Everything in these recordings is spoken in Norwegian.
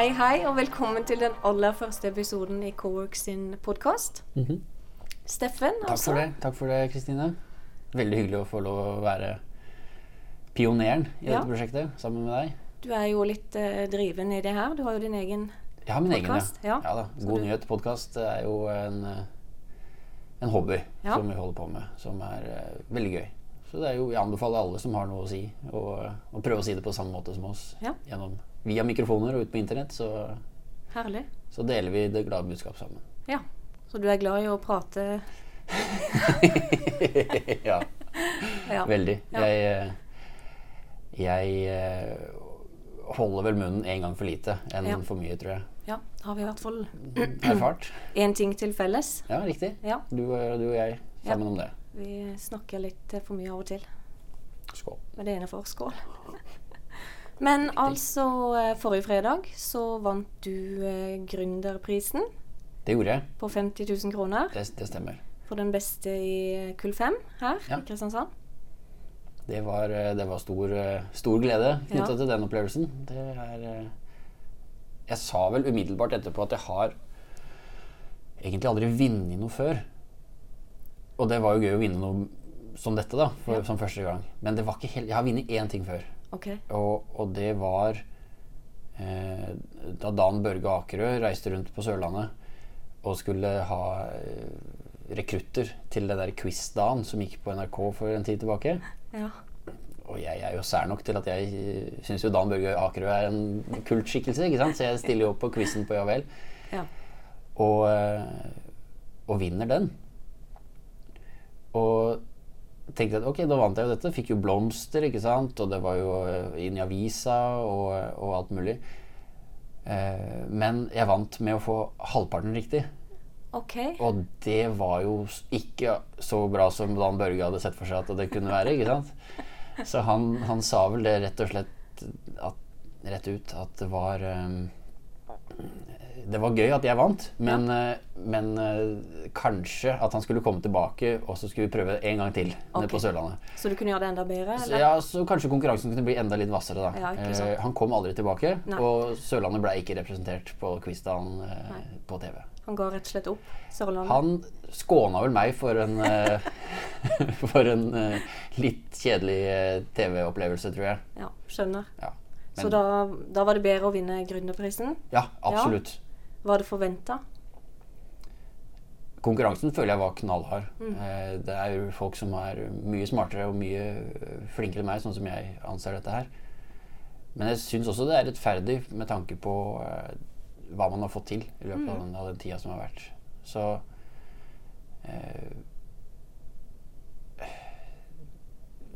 Hei, hei, og velkommen til den aller første episoden i Cowork sin podkast. Steffen, Takk altså. for det, Takk for det, Kristine. Veldig hyggelig å få lov å være pioneren i Ja. dette prosjektet sammen med deg. Du er jo litt uh, driven i det her. Du har jo din egen Jeg har min Podcast, egen, ja. ja. da. God du- nyhet-podkast er jo en, eh, en hobby Ja. som vi holder på med, som er uh, veldig gøy. Så det er jo, jeg anbefaler alle som har noe å si, å, å prøve å si det på samme måte som oss. Ja. Gjennom, via mikrofoner og ut på internett, så, Herlig. så deler vi det glade budskap sammen. Ja. Så du er glad i å prate ja. Ja. Veldig. Ja. Jeg, eh, jeg eh, holder vel munnen en gang for lite enn Ja. for mye, tror jeg. Ja, det har vi i hvert fall Erfart. én ting til felles. Ja, riktig. Ja. Du, og- du og jeg sammen om det. Vi snakker litt eh, for mye av og til. Skål. med det ene for skål. Men altså, eh, forrige fredag så vant du eh, Gründerprisen Det gjorde jeg. på 50 000 kroner Det, det stemmer. for den beste i kull 5 her Ja. i Kristiansand. Det var, eh, det var stor, eh, stor glede knytta Ja. til den opplevelsen. Det er eh, Jeg sa vel umiddelbart etterpå at jeg har egentlig aldri vunnet noe før. Og det var jo gøy å vinne noe som dette, da, for, Ja. som første gang. Men det var ikke helt Jeg har vunnet én ting før. Ok. Og, og det var eh, da Dan Børge Akerø reiste rundt på Sørlandet og skulle ha eh, rekrutter til det der Quiz-Dan som gikk på NRK for en tid tilbake. Ja. Og jeg er jo sær nok til at jeg syns jo Dan Børge Akerø er en kultskikkelse, ikke sant? så jeg stiller jo opp på quizen på Ja vel. ja. Og, eh, og vinner den. Og tenkte at ok, da vant jeg jo dette. Fikk jo blomster, ikke sant. Og det var jo eh, inn i avisa og, og alt mulig. Eh, men jeg vant med å få halvparten riktig. Ok. Og det var jo ikke så bra som Dan Børge hadde sett for seg at det kunne være. ikke sant? Så han, han sa vel det rett og slett at, rett ut at det var ehm, Det var gøy at jeg vant, men, eh, men eh, kanskje at han skulle komme tilbake, og så skulle vi prøve en gang til nede på Sørlandet. Så du kunne gjøre det enda bedre? Så, ja, så kanskje konkurransen kunne bli enda litt hvassere, da. Ja. Eh, han kom aldri tilbake, Nei. og Sørlandet ble ikke representert på quizdagen eh, på TV. Han ga rett og slett opp Sørlandet? Han skåna vel meg for en, eh, for en litt kjedelig TV-opplevelse, tror jeg. Ja, skjønner. Ja, Så da, da var det bedre å vinne Gründerprisen? ja absolutt. Var det forventa? Konkurransen føler jeg var knallhard. Mm. Eh, det er jo folk som er mye smartere og mye eh, flinkere enn meg, sånn som jeg anser dette her. Men jeg syns også det er rettferdig med tanke på eh, hva man har fått til i løpet Mm. av, den, av den tida som har vært. Så eh,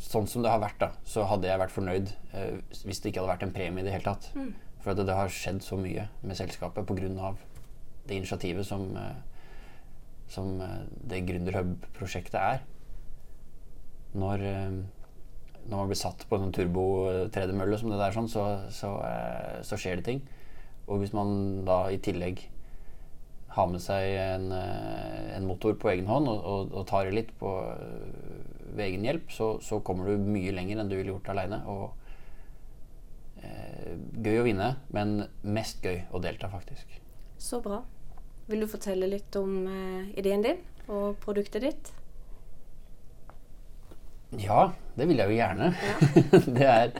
Sånn som det har vært, da, så hadde jeg vært fornøyd eh, hvis det ikke hadde vært en premie i det hele tatt. Mm. For at det, har skjedd så mye med selskapet pga. det initiativet som, eh, som eh, det Gründerhub-prosjektet er. Når, eh, når man blir satt på en sånn turbo-tredemølle som det der, sånn, så, så, så skjer det ting. Og hvis man da i tillegg har med seg en, en motor på egen hånd og, og, og tar i litt på, ved egen hjelp, så, så kommer du mye lenger enn du ville gjort aleine. Og gøy å vinne, men mest gøy å delta, faktisk. Så bra. Vil du fortelle litt om eh, ideen din og produktet ditt? Ja, det vil jeg jo gjerne. det, er,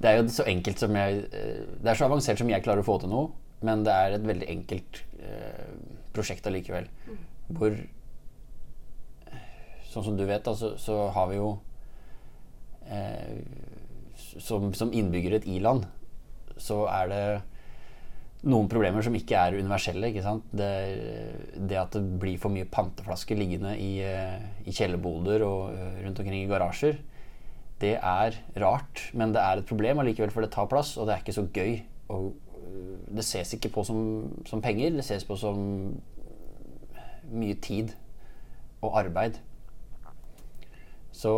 det er jo så enkelt som jeg eh, Det er så avansert som jeg klarer å få til noe, men det er et veldig enkelt eh, prosjekt allikevel. Hvor Sånn som du vet, da, så, så har vi jo eh, som, som innbyggere i et i-land, så er det noen problemer som ikke er universelle. ikke sant? Det, det at det blir for mye panteflasker liggende i, eh, i kjellerboder og eh, rundt omkring i garasjer, det er rart, men det er et problem allikevel, for det tar plass, og det er ikke så gøy. Og øh, det ses ikke på som, som penger, det ses på som mye tid og arbeid. Så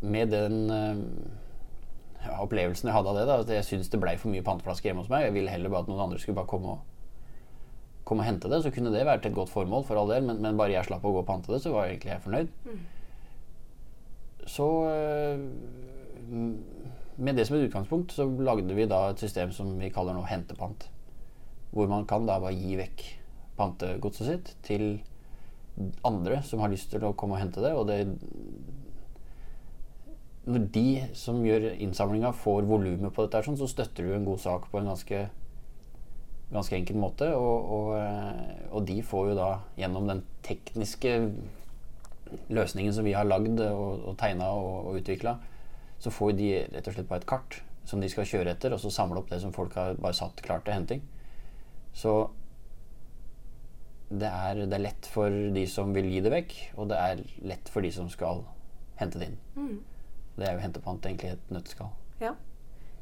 med den opplevelsen jeg hadde av det, da, at jeg syntes det blei for mye panteflasker hjemme hos meg, jeg ville heller bare at noen andre skulle bare komme og, komme og hente det, så kunne det vært et godt formål for all del, men, men bare jeg slapp å gå og pante det, så var jeg egentlig jeg fornøyd. Så øh, med det som et utgangspunkt så lagde vi da et system som vi kaller nå hentepant. hvor man kan da bare gi vekk pantegodset sitt til andre som har lyst til å komme og hente det. Og det Når de som gjør innsamlinga, får volumet på dette, sånn, så støtter du en god sak på en ganske, ganske enkel måte. Og, og, eh, og de får jo da, gjennom den tekniske løsningen som vi har lagd og, og tegna og, og utvikla, så får de rett og slett bare et kart som de skal kjøre etter, og så samle opp det som folk har bare satt klart til henting. Så det er, det er lett for de som vil gi det vekk, og det er lett for de som skal hente det inn. Mm. Det er jo hentepant egentlig et nøtteskall. Ja.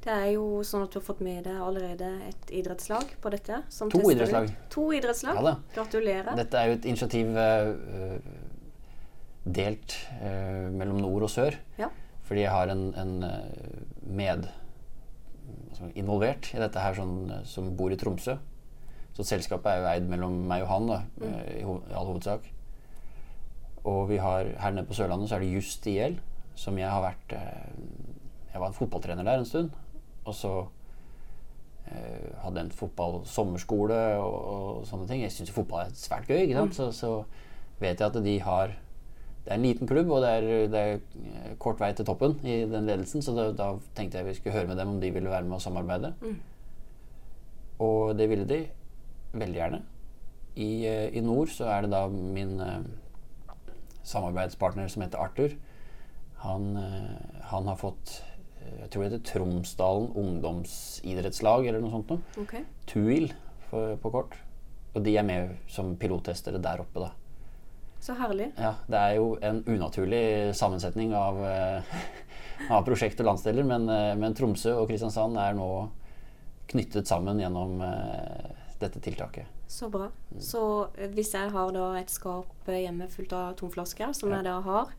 Det er jo sånn at du har fått med deg allerede et idrettslag på dette. som To tester idrettslag. To idrettslag. Ja. Gratulerer. Dette er jo et initiativ uh, delt uh, mellom nord og sør. Ja. Fordi jeg har en, en eh, med altså, involvert i dette her sånn, som bor i Tromsø. Så selskapet er jo eid mellom meg og han da, mm. i, ho i all hovedsak. Og vi har, her nede på Sørlandet så er det Just IL, som jeg har vært eh, Jeg var en fotballtrener der en stund. Og så eh, hadde en fotball-sommerskole og, og sånne ting. Jeg syns fotball er svært gøy. sant? Så, så vet jeg at de har Det er en liten klubb, og det er, det er eh, kort vei til toppen i den ledelsen. Så da, da tenkte jeg vi skulle høre med dem om de ville være med og samarbeide. Og det ville de veldig gjerne. I, I nord så er det da min samarbeidspartner som heter Arthur. Han, eh, han har fått eh, Jeg tror det heter Tromsdalen ungdomsidrettslag eller noe sånt noe. Ok. TUIL for, på kort. Og de er med som pilottestere der oppe, da. Så herlig. Ja, det er jo en unaturlig sammensetning av, eh, av prosjekt og landsdeler, men, men Tromsø og Kristiansand er nå knyttet sammen gjennom dette tiltaket. Så bra. Så hvis jeg har da et skap hjemme fullt av tomflasker, som Ja. jeg da har,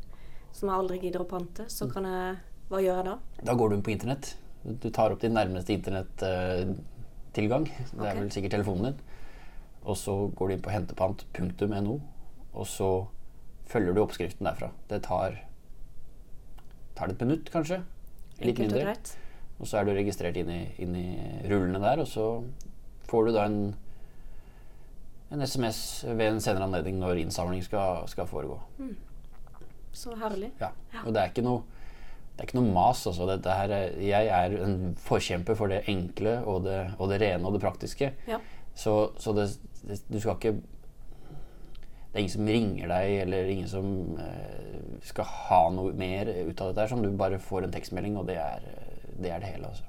som jeg aldri gidder å pante, så kan jeg Hva gjør jeg da? Da går du inn på internett. Du tar opp din nærmeste internettilgang. Det er vel sikkert telefonen din. Og så går du inn på hentepant.no, og så følger du oppskriften derfra. Det tar tar det et minutt, kanskje. Litt Enkelt mindre. greit. Og så er du registrert inn i, inn i rullene der, og så får du da en, en SMS ved en senere anledning når innsamling skal, skal foregå. Så herlig. Ja. Og det er ikke noe det er ikke noe mas. Altså. Er- jeg er en forkjemper for det enkle og det, og det rene og det praktiske. Ja. Så, så det, det, du skal ikke Det er ingen som ringer deg, eller ingen som eh, skal ha noe mer ut av dette. Sånn. Du bare får en tekstmelding, og det er det, er det hele. Altså.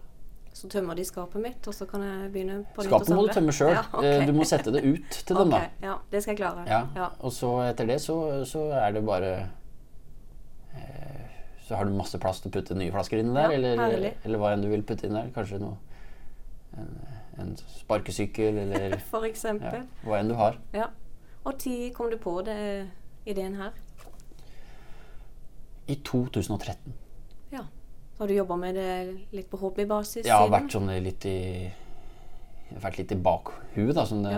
Så tømmer de skapet mitt, og så kan jeg begynne på nytt Skapet må du tømme sjøl. Ja, okay. Du må sette det ut til dem, da. Ja, det skal jeg klare. Ja. Ja. Og så etter det så, så er det bare eh, Så har du masse plass til å putte nye flasker inni der, Ja, eller, eller hva enn du vil putte inn der. Kanskje noe en, en sparkesykkel, eller For ja, hva enn du har. Ja. Og tid kom du på det, ideen her? I 2013. Ja. Så har du jobba med det litt på hobbybasis siden? Ja, vært sånn litt i vært litt i bakhuet, da, som, det,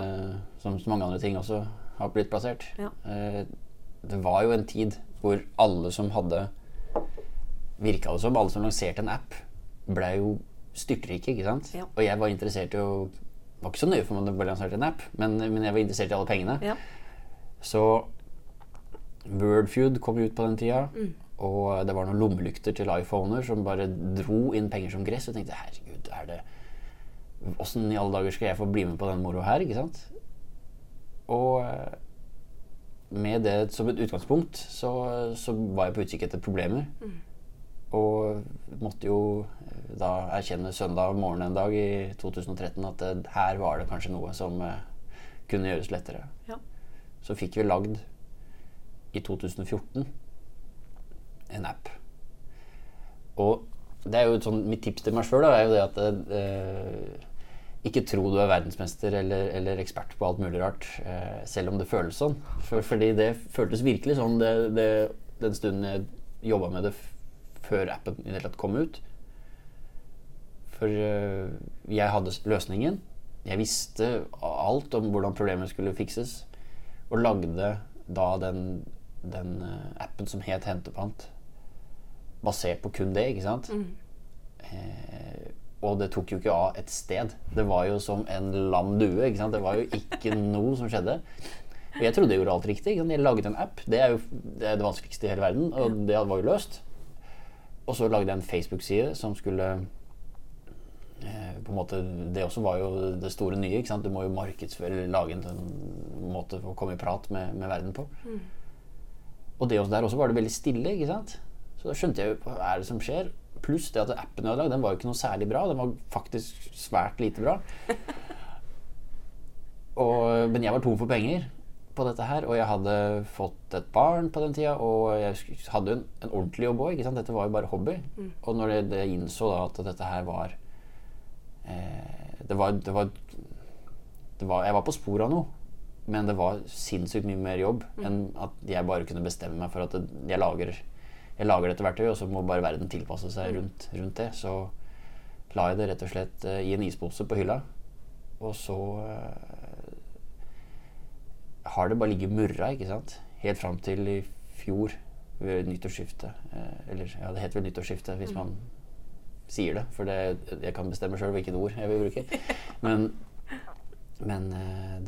som så mange andre ting også har blitt plassert. Ja. Eh, det var jo en tid hvor alle som hadde Virka det som alle som lanserte en app, ble jo styrtrike, ikke sant? Ja. Og jeg var interessert i å Var ikke så nøye for om det ble lansert en app, men, men jeg var interessert i alle pengene. Ja. Så Wordfeud kom ut på den tida. Mm. Og det var noen lommelykter til iPhoner som bare dro inn penger som gress. Og jeg tenkte herregud, er det Åssen i alle dager skal jeg få bli med på den moroa her? ikke sant? Og eh, med det som et utgangspunkt så, så var jeg på utkikk etter problemer. Og måtte jo eh, da erkjenne søndag morgen en dag i 2013 at det, her var det kanskje noe som eh, kunne gjøres lettere. Ja. Så fikk vi lagd i 2014 en app. Og det er jo sånn, mitt tips til meg sjøl er jo det at eh, ikke tro du er verdensmester eller, eller ekspert på alt mulig rart, eh, selv om det føles sånn. For, fordi det føltes virkelig sånn det, det, den stunden jeg jobba med det før appen i det hele tatt kom ut. For eh, jeg hadde løsningen. Jeg visste alt om hvordan problemet skulle fikses, og lagde da den, den eh, appen som het Hentepant, basert på kun det, ikke sant? Eh, Og det tok jo ikke av et sted. Det var jo som en lam due. ikke sant? Det var jo ikke noe som skjedde. Og jeg trodde jeg gjorde alt riktig. Jeg laget en app. Det er jo det, er det vanskeligste i hele verden, og det var jo løst. Og så lagde jeg en Facebook-side som skulle eh, på en måte, Det også var jo det store nye. ikke sant? Du må jo markedsføre, lage en måte for å komme i prat med, med verden på. Og det også, der også var det veldig stille. ikke sant? Så da skjønte jeg jo hva er det som skjer. Pluss det at appen jeg hadde lagd, den var jo ikke noe særlig bra. Den var faktisk svært lite bra. Og, men jeg var tom for penger på dette her, og jeg hadde fått et barn på den tida, og jeg hadde en, en ordentlig jobb òg. Dette var jo bare hobby. Og når jeg, jeg innså da at dette her var eh, det, var, det, var, det var Jeg var på sporet av noe. Men det var sinnssykt mye mer jobb enn at jeg bare kunne bestemme meg for at jeg, lager, jeg lager dette verktøyet, og så må bare verden tilpasse seg rundt, rundt det. Så la jeg det rett og slett uh, i en ispose på hylla. Og så uh, har det bare ligget murra, ikke sant? Helt fram til i fjor ved nyttårsskiftet. Uh, eller ja, det heter vel nyttårsskiftet hvis man sier det, for det, jeg kan bestemme sjøl hvilket ord jeg vil bruke. Men, men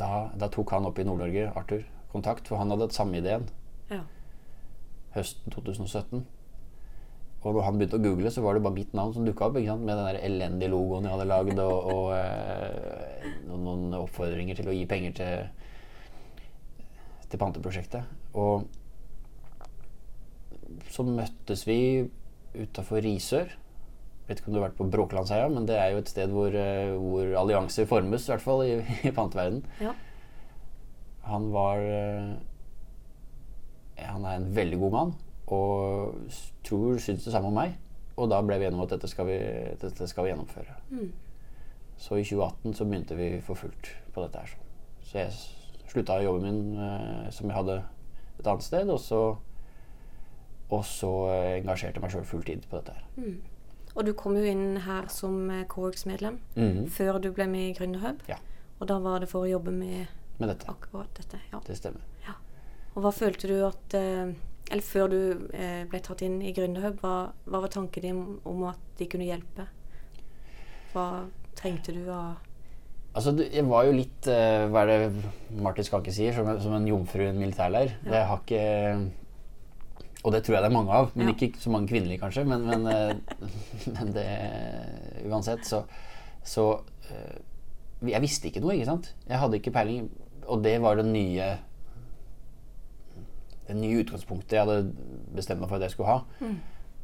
da, da tok han opp i Nord-Norge, Arthur, kontakt, for han hadde hatt samme ideen. Høsten 2017. Og når han begynte å google, så var det bare mitt navn som dukka opp. Med den der elendige logoen jeg hadde lagd, og, og eh, noen, oppfordringer til å gi penger til, til panteprosjektet. Og så møttes vi utafor Risør. Vet ikke om du har vært på Bråklandsheia, men det er jo et sted hvor, eh, hvor allianser formes, i hvert fall i, i panteverdenen. ja. Han var eh, Han er en veldig god mann og tror syns det samme om meg. Og da ble vi enige om at dette skal vi, dette skal vi gjennomføre. Så i 2018 så begynte vi for fullt på dette her. Så jeg slutta jobben min eh, som jeg hadde et annet sted, og så og så eh, engasjerte jeg meg sjøl fulltid på dette her. Og du kom jo inn her som eh, Coworks-medlem Mhm. før du ble med i Gründerhub. Ja. Og da var det for å jobbe med Med dette. akkurat dette. Ja. Det stemmer. Og hva følte du at eh, Eller før du eh, ble tatt inn i Gründerhub, hva, hva var tanken din om, at de kunne hjelpe? Hva trengte du av Altså, jeg var jo litt eh, Hva er det Martin Skanke sier? Som, som en jomfru i en militærleir. Jeg har ikke Og det tror jeg det er mange av. Men Ja. ikke så mange kvinnelige, kanskje. Men, men, men det Uansett, så, så Jeg visste ikke noe, ikke sant? Jeg hadde ikke peiling. Og det var det nye Det nye utgangspunktet jeg hadde bestemt meg for at jeg skulle ha.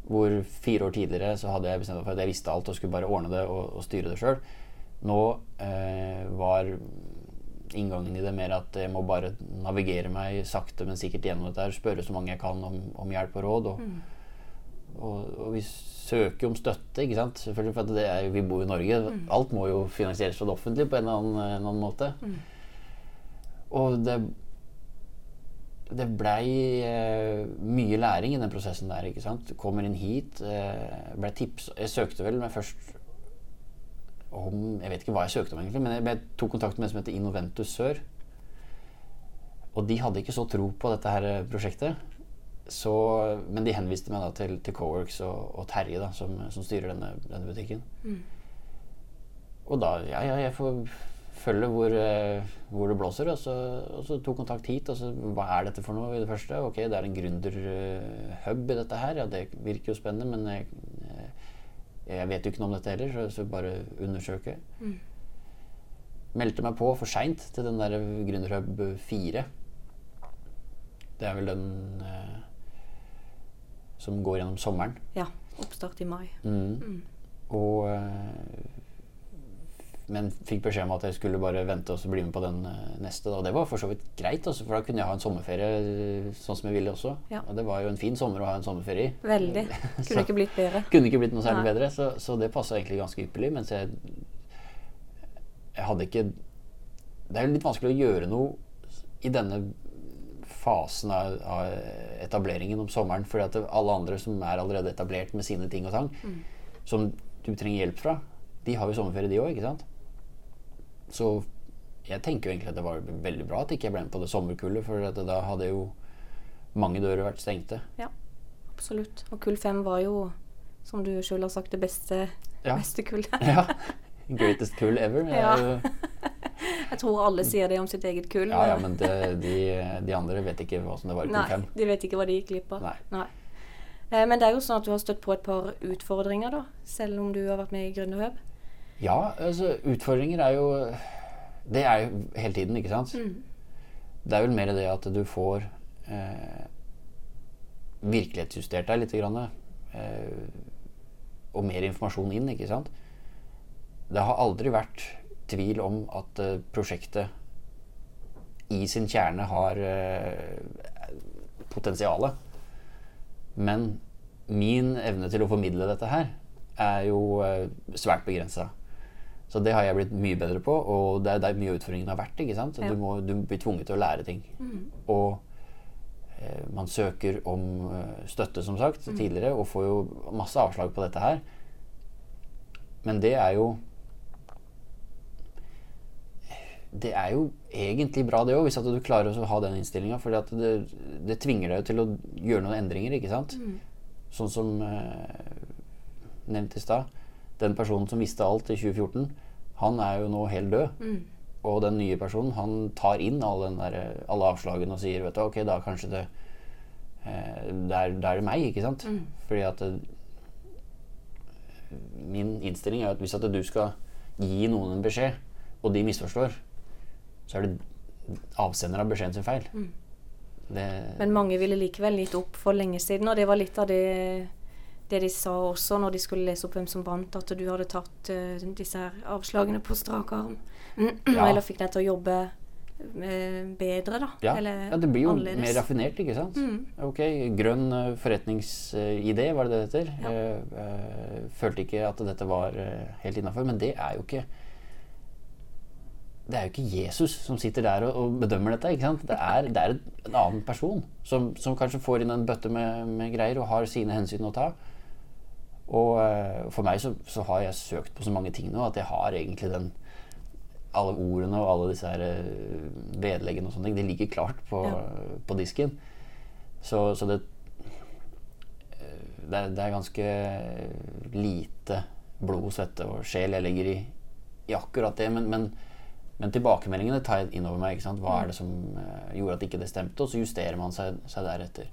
Hvor fire år tidligere så hadde jeg bestemt meg for at jeg visste alt og skulle bare ordne det og, og styre det sjøl. Nå eh, var inngangen i det mer at jeg må bare navigere meg sakte, men sikkert gjennom dette her. Spørre så mange jeg kan om, om hjelp og råd. Og, og, og vi søker om støtte, ikke sant. Selvfølgelig for at det er, vi bor i Norge. Alt må jo finansieres fra det offentlige på en eller annen, en annen måte. Og det det blei eh, mye læring i den prosessen der. ikke sant? Kommer inn hit, eh, ble tips Jeg søkte vel meg først om Jeg vet ikke hva jeg søkte om, egentlig, men jeg, jeg tok kontakt med en som heter Innoventus Sør. Og de hadde ikke så tro på dette her eh, prosjektet. Så, men de henviste meg da til, til Coworks og, og Terje, da, som, som styrer denne, denne butikken. Og da Ja, ja, jeg får følge hvor, eh, hvor det blåser. Og så, og så tok kontakt hit. Og så hva er dette for noe i det første? Ok, det er en gründerhub i dette her. Ja, det virker jo spennende, men jeg, jeg vet jo ikke noe om dette heller, så, så bare undersøke. Meldte meg på for seint til den der Gründerhub 4. Det er vel den eh, som går gjennom sommeren. Ja, oppstart i mai. Mm. Og eh, Men fikk beskjed om at jeg skulle bare vente og så bli med på den eh, neste. Og det var for så vidt greit, altså, for da kunne jeg ha en sommerferie eh, sånn som jeg ville også. Ja. Og det var jo en fin sommer å ha en sommerferie i. Veldig. Så- Kunne ikke blitt bedre. Kunne ikke blitt noe særlig Nei. bedre, så, så det passa egentlig ganske ypperlig. Mens jeg Jeg hadde ikke Det er jo litt vanskelig å gjøre noe i denne fasen av, av etableringen om sommeren, fordi at alle andre som er allerede etablert med sine ting og tang, som du trenger hjelp fra, de har jo sommerferie, de òg, ikke sant? Så jeg tenker jo egentlig at det var veldig bra at ikke jeg ble med på det sommerkullet, for at da hadde jo mange dører vært stengte. Ja, absolutt. Og kull fem var jo, som du sjøl har sagt, det beste Ja. Beste kullet. ja. Greatest kull ever. Er Ja. Jeg tror alle sier det om sitt eget kull. Ja, ja, men det, de, de andre vet ikke hva som det var i kull Nei, de vet ikke hva de gikk glipp av. Nei. Eh, Men det er jo sånn at du har støtt på et par utfordringer, da. Selv om du har vært med i Gründerhub. Ja, altså utfordringer er jo Det er jo hele tiden, ikke sant? Mm. Det er vel mer det at du får eh, virkelighetsjustert deg litt. Grann, eh, og mer informasjon inn, ikke sant? Det har aldri vært tvil om at eh, prosjektet i sin kjerne har eh, potensialet. Men min evne til å formidle dette her er jo eh, svært begrensa. Så det har jeg blitt mye bedre på, og det er der mye av utfordringen har vært. ikke sant? Ja. Du, må, du blir tvunget til å lære ting. Og eh, man søker om eh, støtte, som sagt, tidligere, og får jo masse avslag på dette her. Men det er jo Det er jo egentlig bra, det òg, hvis at du klarer å ha den innstillinga. For det, det tvinger deg til å gjøre noen endringer, ikke sant? Sånn som eh, nevnt i stad. Den personen som visste alt i 2014, han er jo nå helt død. Og den nye personen han tar inn alle, den der, alle avslagene og sier vet du, ok, da kanskje det eh, Da er, det meg, ikke sant? Fordi at det, Min innstilling er at hvis at du skal gi noen en beskjed, og de misforstår, så er det avsender av beskjeden sin feil. Det, Men mange ville likevel gitt opp for lenge siden, og det var litt av det, det de sa også når de skulle lese opp hvem som vant, at du hadde tatt uh, disse her avslagene på strak arm. Ja. Eller fikk deg til å jobbe eh, bedre, da. Ja, Eller ja, det blir jo annerledes. mer raffinert, ikke sant? Ok, grønn uh, forretningsidé, var det det heter. Eh, Uh, følte ikke at dette var eh, helt innafor, men det er jo ikke Det er jo ikke Jesus som sitter der og, og bedømmer dette. ikke sant? Det er, det er en annen person som, som kanskje får inn en bøtte med, med greier og har sine hensyn å ta. Og uh, for meg så, så har jeg søkt på så mange ting nå at jeg har egentlig den alle ordene og alle disse her eh, vedleggene og sånne ting, det ligger klart på, Ja. på disken. Så, så det, eh, det det er ganske lite blod, svette og sjel jeg legger i, i akkurat det. Men, men, men tilbakemeldingene tar jeg inn over meg. Ikke sant? Hva er det som uh, gjorde at ikke det stemte? Og så justerer man seg, seg deretter.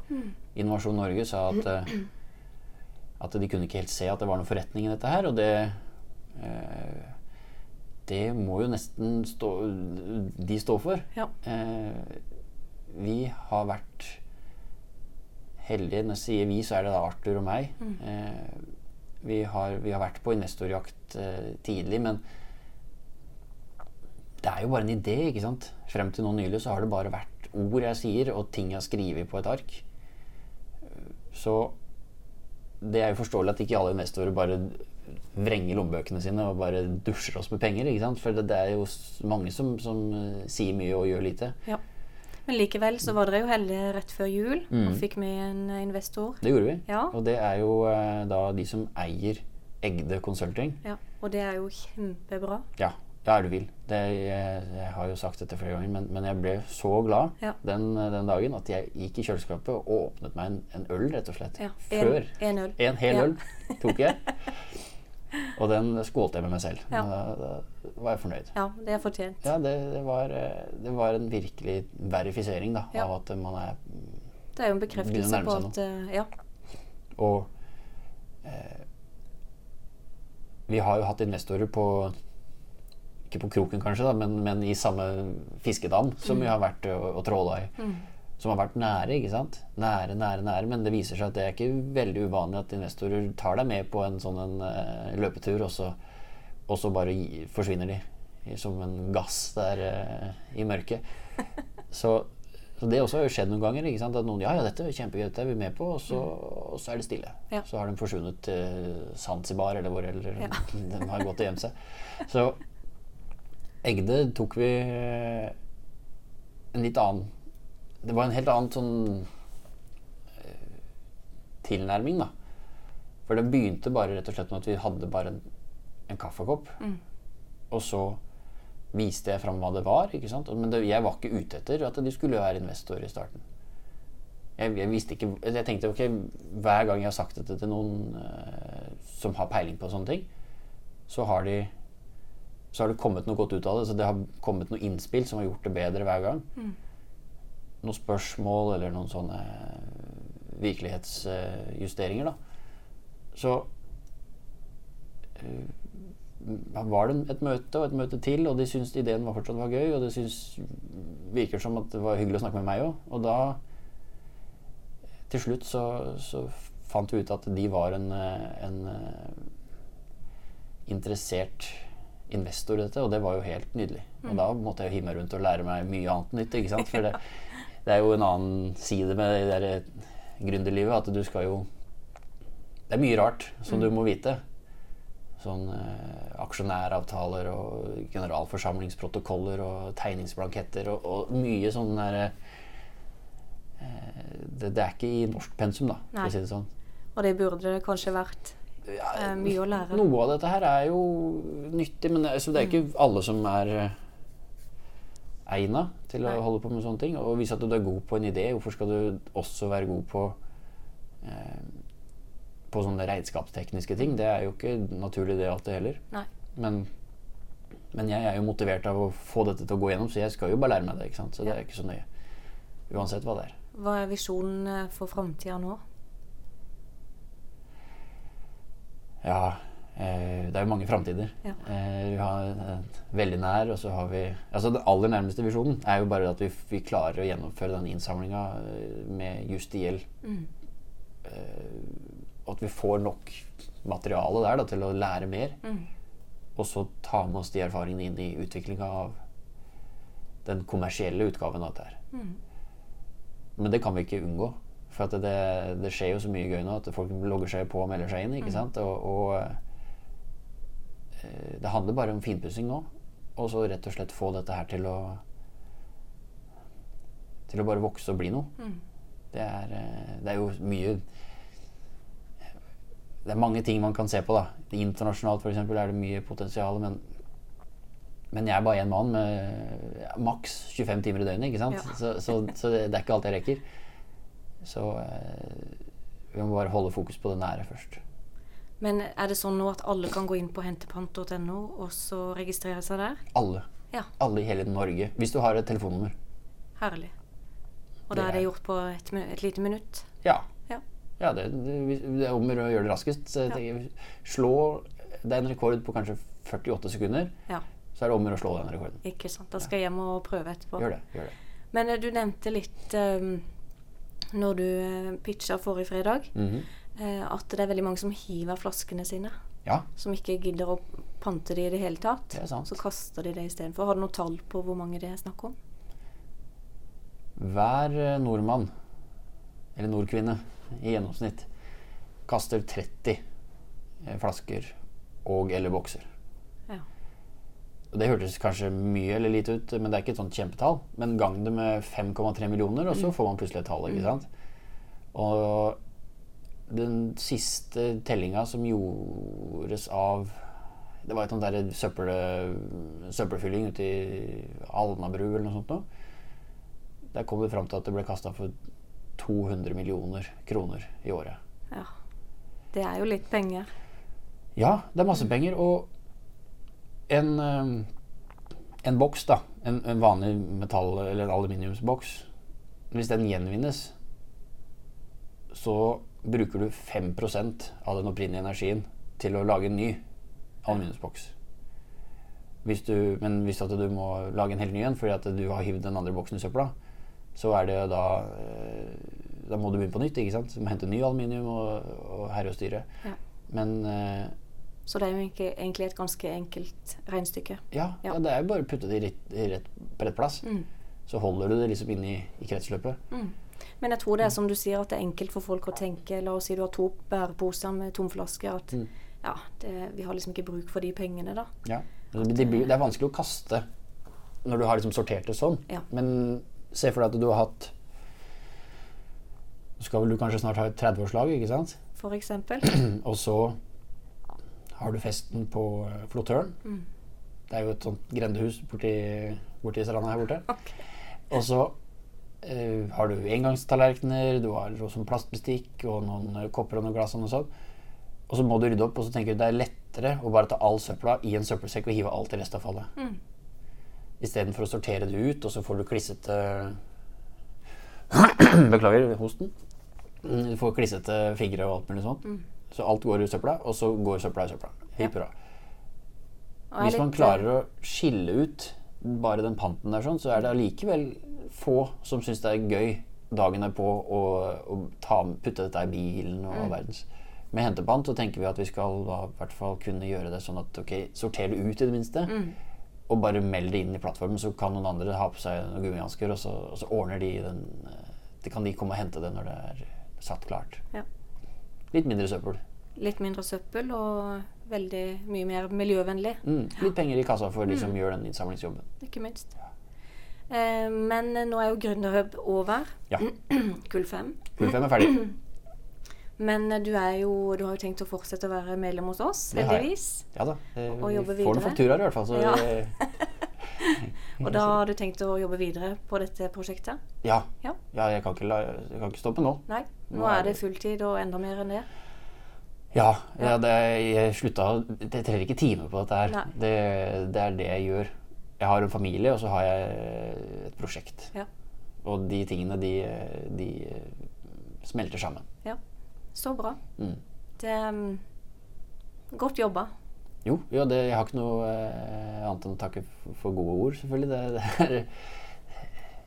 Innovasjon Norge sa at, eh, at de kunne ikke helt se at det var noen forretning i dette her. Og det eh, det må jo nesten stå, de stå for. Ja. Eh, vi har vært heldige. Når jeg sier vi, så er det da Arthur og meg. Eh, vi, har, vi har vært på investorjakt eh, tidlig, men det er jo bare en idé, ikke sant? Frem til nå nylig så har det bare vært ord jeg sier, og ting jeg har skrevet på et ark. Så det er jo forståelig at ikke alle investorer bare vrenger lommebøkene sine og bare dusjer oss med penger. ikke sant? For det, det er jo mange som, som eh, sier mye og gjør lite. Ja. Men likevel så var dere jo heldige rett før jul Mm. og fikk med en eh, investor. Det gjorde vi. Ja. Og det er jo eh, da de som eier Egde Consulting. Ja, og det er jo kjempebra. Ja, ja er du vil. Det, jeg, jeg har jo sagt dette flere ganger, men, men jeg ble så glad Ja. den, den dagen at jeg gikk i kjøleskapet og åpnet meg en, en øl, rett og slett. Ja, Før. En, en øl. En hel Ja. øl tok jeg. Og den skålte jeg med meg selv. Da, da var jeg fornøyd. Ja, det er fortjent. Ja, det, det, var, eh, det var en virkelig verifisering da, av at man er Det er jo en bekreftelse på at eh, Ja. Og eh, vi har jo hatt investorer på Ikke på kroken, kanskje, da, men, men i samme fiskedam som vi har vært og, og tråla i. Som har vært nære, ikke sant? Nære, nære, nære. Men det viser seg at det er ikke veldig uvanlig at investorer tar deg med på en sånn en, uh, løpetur, og så, og så bare gi, forsvinner de som en gass der uh, i mørket. Så, så det også har jo skjedd noen ganger. Ikke sant? At noen ja, ja, dette er kjempegøy, dette er vi med på, og så, og så er det stille. Ja. Så har de forsvunnet til Zanzibar eller hvor eller Ja. de har gått og gjemt seg. Så Egde tok vi eh, en litt annen Det var en helt annen sånn eh, tilnærming, da. For det begynte bare rett og slett med at vi hadde bare en, en kaffekopp. Og så viste jeg fram hva det var. ikke sant? Men det, jeg var ikke ute etter at de skulle være investorer i starten. Jeg, jeg visste ikke Jeg tenkte ok, hver gang jeg har sagt dette til noen uh, som har peiling på sånne ting, så har de så har det kommet noe godt ut av det. Så det har kommet noe innspill som har gjort det bedre hver gang. Noen spørsmål eller noen sånne virkelighetsjusteringer, da. Så eh, var det et møte og et møte til, og de syntes ideen var fortsatt var gøy, og det syns, virker som at det var hyggelig å snakke med meg òg. Og da, til slutt, så, så fant vi ut at de var en, eh, en eh, interessert investor i dette, og det var jo helt nydelig. Og da måtte jeg jo hive meg rundt og lære meg mye annet nytt. ikke sant? For det, det er jo en annen side med det der eh, gründerlivet, at du skal jo Det er mye rart som du må vite. Sånn eh, aksjonæravtaler og generalforsamlingsprotokoller og tegningsblanketter og, og mye sånn derre eh, det, det er ikke i norsk pensum, da, for å si det sånn. Og det burde kanskje vært Ja, mye å lære. Noe av dette her er jo nyttig, men det, altså, det er ikke alle som er eh, egna til å Nei. holde på med sånne ting. Og hvis at du er god på en idé, hvorfor skal du også være god på eh, på sånne regnskapstekniske ting? Det er jo ikke naturlig det alltid heller. Men, men jeg er jo motivert av å få dette til å gå gjennom, så jeg skal jo bare lære meg det. Så det er ikke så nøye. Uansett hva det er. Hva er visjonen eh, for framtida nå? Ja, eh, det er jo mange framtider. Ja. Eh, vi har veldig nær, og så har vi Altså Den aller nærmeste visjonen er jo bare at vi, vi klarer å gjennomføre den innsamlinga eh, med just IL. Mm. Eh, at vi får nok materiale der da, til å lære mer. Mm. Og så ta med oss de erfaringene inn i utviklinga av den kommersielle utgaven av dette her. Mm. Men det kan vi ikke unngå. For at det, det skjer jo så mye gøy nå at folk logger seg på og melder seg inn. ikke sant? Og, og eh, det handler bare om finpussing nå. Og så rett og slett få dette her til å Til å bare vokse og bli noe. Mm. Det, er, eh, det er jo mye Det er mange ting man kan se på. da. Internasjonalt for eksempel, er det mye potensial, men men jeg er bare én mann med maks 25 timer i døgnet. ikke sant? Ja. Så, så, så det, det er ikke alt jeg rekker. Så eh, vi må bare holde fokus på det nære først. Men er det sånn nå at alle kan gå inn på hentepant.no og så registrere seg der? Alle. Ja. Alle i hele Norge. Hvis du har et telefonnummer. Herlig. Og da er det gjort på et, et lite minutt? Ja. Ja. ja det, det, det er om å gjøre det raskest. Ja. slå Det er en rekord på kanskje 48 sekunder. Ja, Så er det om å slå den rekorden. ikke sant. Da skal jeg hjem og prøve etterpå. Gjør det. gjør det. Men eh, du nevnte litt eh, når du eh, pitcha forrige fredag, mm -hmm. at det er veldig mange som hiver flaskene sine. Ja, Som ikke gidder å pante de i det hele tatt. Det. Så kaster de det istedenfor. Har du noe tall på hvor mange det er snakk om? hver eh, nordmann, eller nordkvinne i gjennomsnitt, kaster 30 eh, flasker og eller bokser. Ja. Og Det hørtes kanskje mye eller lite ut, men det er ikke et sånt kjempetall. Men gang det med 5,3 millioner, og så får man plutselig et tall. ikke sant? Og den siste tellinga som gjordes av Det var et sånt der søppel, søppelfylling ute i Alnabru eller noe sånt noe. Der kom det fram til at det ble kasta for 200 millioner kroner i året. ja. Det er jo litt penger. Ja, det er masse penger. Og en, eh, en boks, da, en, en vanlig metall- eller aluminiumsboks, hvis den gjenvinnes, så bruker du 5% av den opprinnelige energien til å lage en ny aluminiumsboks. Hvis du, men hvis at du må lage en helt ny en fordi at du har hivd den andre boksen i søpla, så er det da eh, Da må du begynne på nytt. ikke sant? Du må hente ny aluminium og, og herre og styre. Ja. Men eh, Så det er jo egentlig, et ganske enkelt regnestykke. ja, Ja. ja. det er jo bare å putte det i rett, i rett, på rett plass. Mm. Så holder du det liksom inne i, i kretsløpet. Mm. Men jeg tror det er som du sier, at det er enkelt for folk å tenke La oss si du har to bæreposer med tomflasker. At Mm. ja, det, vi har liksom ikke bruk for de pengene, da. Ja. Det, det, blir- det er vanskelig å kaste når du har liksom sortert det sånn. Ja. Men se for deg at du har hatt Så skal vel du kanskje snart ha et 30-årslag, ikke sant? For eksempel. Og så har du festen på eh, Flottøren. Mm. Det er jo et sånt grendehus borti, borti stranda her borte. Okay. Og så uh, har du engangstallerkener, du har sånn plastbestikk og noen eh, kopper og noen glass og noe sånt. Og så må du rydde opp, og så tenker du det er lettere å bare ta all søpla i en søppelsekk og hive alt i restavfallet. Mm. Istedenfor å sortere det ut, og så får du klissete Beklager hosten. Mm, Du får klissete fingre og alt mulig sånt. Så alt går i søpla, og så går søpla i søpla. Helt er Hvis man klarer å skille ut bare den panten der, sånn, så er det allikevel få som syns det er gøy dagen derpå å, å ta, putte dette i bilen og mm. verdens. Med hentepant så tenker vi at vi skal da, i hvert fall kunne gjøre det sånn at ok, sorter det ut i det minste. Og bare meld det inn i plattformen, så kan noen andre ha på seg noen gummihansker, og, så- og så ordner de den eh, Det kan de komme og hente det når det er satt klart. Ja. Litt mindre søppel. litt mindre søppel og veldig mye mer miljøvennlig. Mm, litt penger i kassa for de som gjør den innsamlingsjobben. Ikke minst. Eh, men nå er jo Gründerhub over. Ja. Kull 5. Kull 5 er ferdig. Men du, jo, du har jo tenkt å fortsette å være medlem hos oss, heldigvis. Ja da. eh, Og vi jobbe får noen videre. fakturaer i hvert fall. Så Ja. eh, Og da har du tenkt å jobbe videre på dette prosjektet? ja. Ja. ja jeg, kan ikke jeg kan ikke stoppe nå. Nei? Nå Nå er det fulltid og enda mer enn det? Ja, ja det, jeg slutta Jeg trenger ikke timer på dette her. Det, det er det jeg gjør. Jeg har en familie, og så har jeg et prosjekt. Ja. Og de tingene, de, de smelter sammen. ja. Så bra. Mm. Det er mm, godt jobba. Jo, jo det, jeg har ikke noe eh, annet enn å takke for gode ord, selvfølgelig. Det, det er,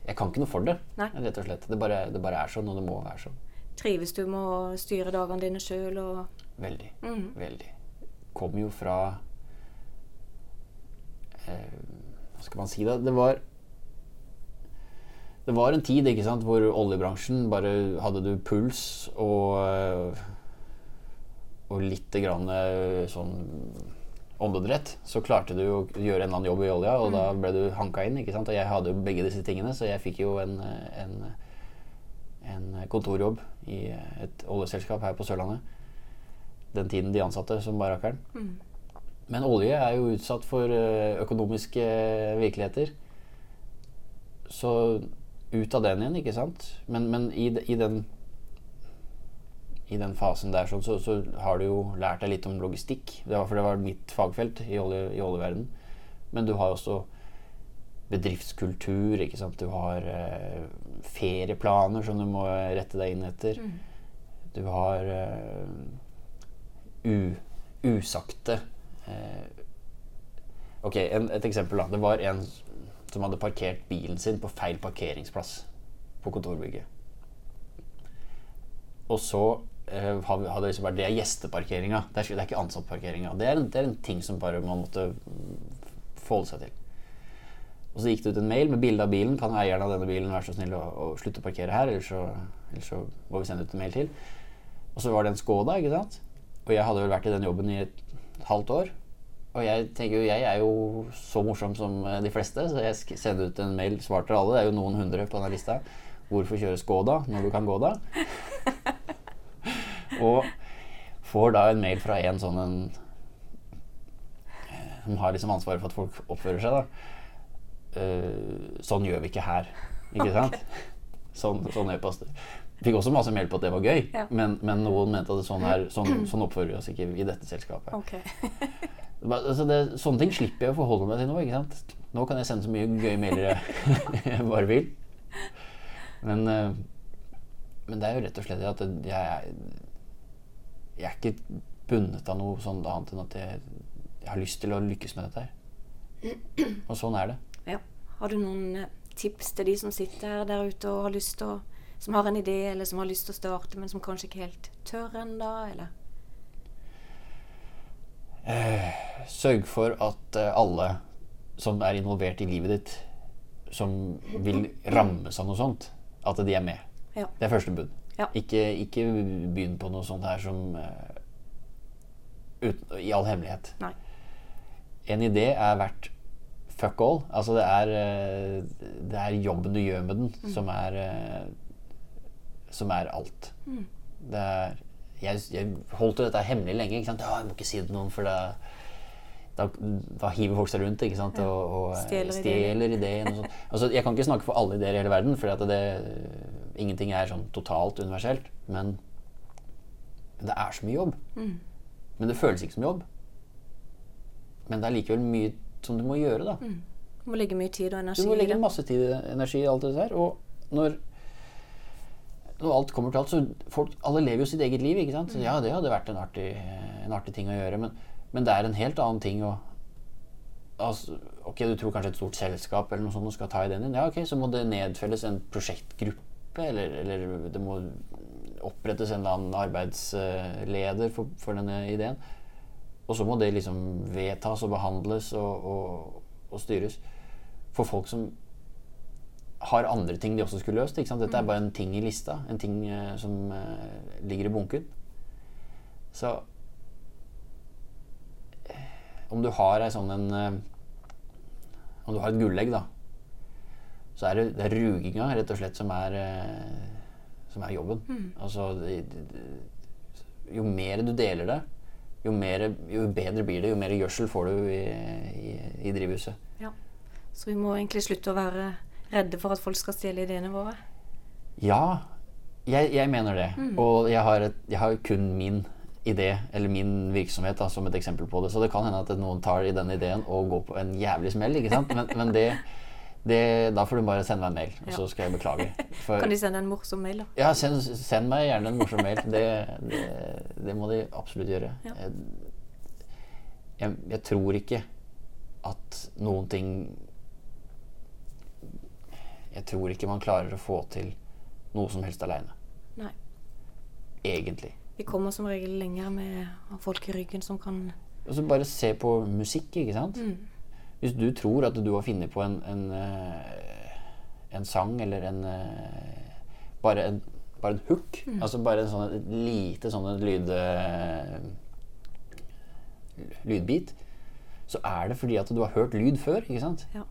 jeg kan ikke noe for det, Nei. rett og slett. Det bare, det bare er sånn, og det må være sånn. Trives du med å styre dagene dine sjøl og Veldig. Mhm. Veldig. Kommer jo fra eh, Hva skal man si, da? Det var Det var en tid ikke sant, hvor oljebransjen bare hadde du puls og Og lite grann eh, sånn åndedrett, så klarte du å gjøre en eller annen jobb i olja, og da ble du hanka inn. ikke sant? Og jeg hadde jo begge disse tingene, så jeg fikk jo en, eh, en, en kontorjobb i et oljeselskap her på Sørlandet den tiden de ansatte som var rakkeren. Men olje er jo utsatt for eh, økonomiske virkeligheter. Så ut av den igjen, ikke sant? Men, men i, de- i, den, i den fasen der så, så, så har du jo lært deg litt om logistikk. Det var, for det var mitt fagfelt i, olje, i oljeverden. Men du har også bedriftskultur, ikke sant. Du har eh, ferieplaner som du må rette deg inn etter. Du har eh, u, usagte eh, Ok, en, et eksempel. da Det var en som hadde parkert bilen sin på feil parkeringsplass på kontorbygget. Og så hadde det liksom vært Det er gjesteparkeringa. Det er, ikke- er ikke ansattparkeringa. Det, det er en ting som bare man måtte mm, forholde seg til. Og så gikk det ut en mail med bilde av bilen. Kan eieren av denne bilen være så snill å, å slutte å parkere her, ellers så, eller så må vi sende ut en mail til. Og så var det en Skoda, ikke sant. Og jeg hadde vel vært i den jobben i et halvt år. Og jeg tenker jo, jeg er jo så morsom som eh, de fleste, så jeg sender ut en mail, svar alle. Det er jo noen hundre på denne lista. Hvorfor kjøre Skoda når du kan gå da? Og får da en mail fra en sånn en eh, som har liksom ansvaret for at folk oppfører seg, da. Uh, sånn gjør vi ikke her. Ikke sant? Sånn, sånn e-poster. Fikk også masse mail på at det var gøy, Ja. men, men noen mente at sånn, her, sånn, sånn oppfører vi oss ikke i dette selskapet. Okay. Altså det, sånne ting slipper jeg å forholde meg til nå. ikke sant? Nå kan jeg sende så mye gøye mailer jeg, bare vil. Men, eh, men det er jo rett og slett det at jeg, jeg er ikke bundet av noe sånt annet enn at jeg, jeg har lyst til å lykkes med dette her. Og sånn er det. Ja. Har du noen eh, tips til de som sitter der ute og har lyst til å Som har en idé, eller som har lyst til å starte, men som kanskje ikke helt tør ennå, eller? Sørg for at eh, alle som er involvert i livet ditt, som vil rammes av noe sånt, at de er med. Ja. Det er første bud. Ja. Ikke, ikke begynn på noe sånt her som uh, ut, I all hemmelighet. Nei. En idé er verdt fuck all. Altså det er, uh, det er jobben du gjør med den, Mm. som er uh, Som er alt. Det er jeg, jeg holdt jo dette hemmelig lenge. Ikke sant? Ja, jeg må ikke si det til noen, for da, da, da hiver folk seg rundt ikke sant? og, og Stjeler stjeler ideen. Og altså, jeg kan ikke snakke for alle ideer i hele verden, for det, ingenting er sånn totalt universelt. Men, men det er så mye jobb. Men det føles ikke som jobb. Men det er likevel mye som du må gjøre, da. Du må legge mye tid og energi Du må legge masse tid og energi i alt det der. Og når, når alt kommer til alt, så folk, alle lever jo sitt eget liv, ikke sant? Så ja, det hadde vært en artig, en artig ting å gjøre, men, men det er en helt annen ting å altså, Ok, du tror kanskje et stort selskap eller noe sånt skal ta ideen din. Ja, ok, så må det nedfelles en prosjektgruppe, eller, eller det må opprettes en eller annen arbeidsleder for, for denne ideen. Og så må det liksom vedtas og behandles og, og, og styres. For folk som har andre ting de også skulle løst. Dette er bare en ting i lista. En ting uh, som uh, ligger i bunken. Så eh, om du har ei sånn en uh, Om du har et gullegg, da, så er det, det er ruginga rett og slett som er eh, som er jobben. Altså det, det, Jo mer du deler det, jo, mer, jo bedre blir det. Jo mer gjødsel får du i, i, i drivhuset. Ja. Så vi må egentlig slutte å være redde for at folk skal stjele ideene våre. Ja, jeg, jeg mener det. Og jeg har, et, jeg har kun min idé, eller min virksomhet, da, som et eksempel på det. Så det kan hende at noen tar i den ideen og går på en jævlig smell. ikke sant? Men, men det, det, da får du bare sende meg en mail, og så skal jeg beklage. For, Kan de sende en morsom mail, da? ja, send, send meg gjerne en morsom mail. Det, det, det må de absolutt gjøre. Ja. Jeg, jeg, jeg tror ikke at noen ting Jeg tror ikke man klarer å få til noe som helst aleine. Egentlig. Vi kommer som regel lenger med folk i ryggen som kan Og så bare se på musikk, ikke sant? Mm. Hvis du tror at du har funnet på en, en, eh, en sang eller en eh, bare en, bare en hook, Mm. altså bare en sånn et lite sånn et lyd, eh, lydbit, så er det fordi at du har hørt lyd før, ikke sant? Ja.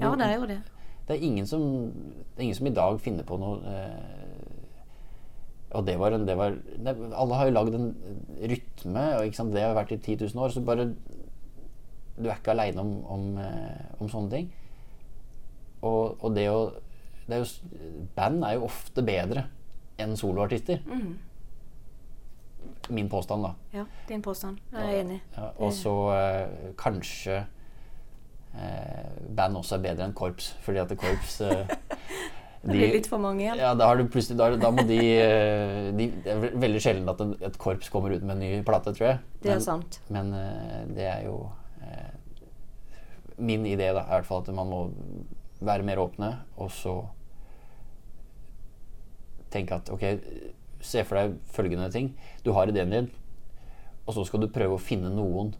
Ja, det er jo det. Det er ingen som, er ingen som i dag finner på noe Og det var en det var, Alle har jo lagd en rytme, og det har vært i 10 000 år. Så bare Du er ikke aleine om, om, eh, om sånne ting. Og, og det å det er jo, Band er jo ofte bedre enn soloartister. Mm. Min påstand, da. Ja, din påstand. Jeg er enig. Ja, og så eh, kanskje eh, band også er bedre enn korps, fordi at korps eh, Det blir litt for mange igjen. Ja, da, har du plutselig, da, da må de, eh, de Det er veldig sjelden at et korps kommer ut med en ny plate, tror jeg. Det er sant. Men eh, det er jo Min idé da, er i hvert fall at man må være mer åpne, og så tenke at ok, se for deg følgende ting. Du har ideen din, og så skal du prøve å finne noen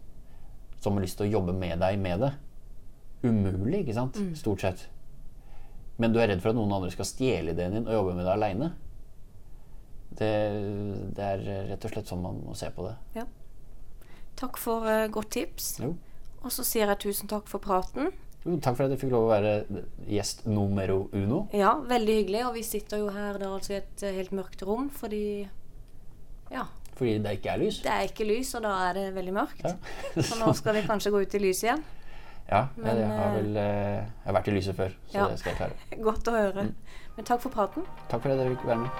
som har lyst til å jobbe med deg med det. Umulig, ikke sant? Stort sett. Men du er redd for at noen andre skal stjele ideen din og jobbe med det aleine. Det, det er rett og slett sånn man må se på det. Ja. Takk for uh, godt tips. Jo. Og så sier jeg tusen takk for praten. Jo, takk for at jeg fikk lov å være gjest numero uno. Ja, veldig hyggelig. Og vi sitter jo her da altså i et eh, helt mørkt rom fordi Ja, Fordi det ikke er lys. det er ikke lys, og da er det veldig mørkt. Ja. Så nå skal vi kanskje gå ut i lyset igjen. Ja, Men, jeg har eh, vel eh, Jeg har vært i lyset før, så Ja. det skal jeg klare. Godt å høre. Men takk for praten. Takk for at jeg fikk være med.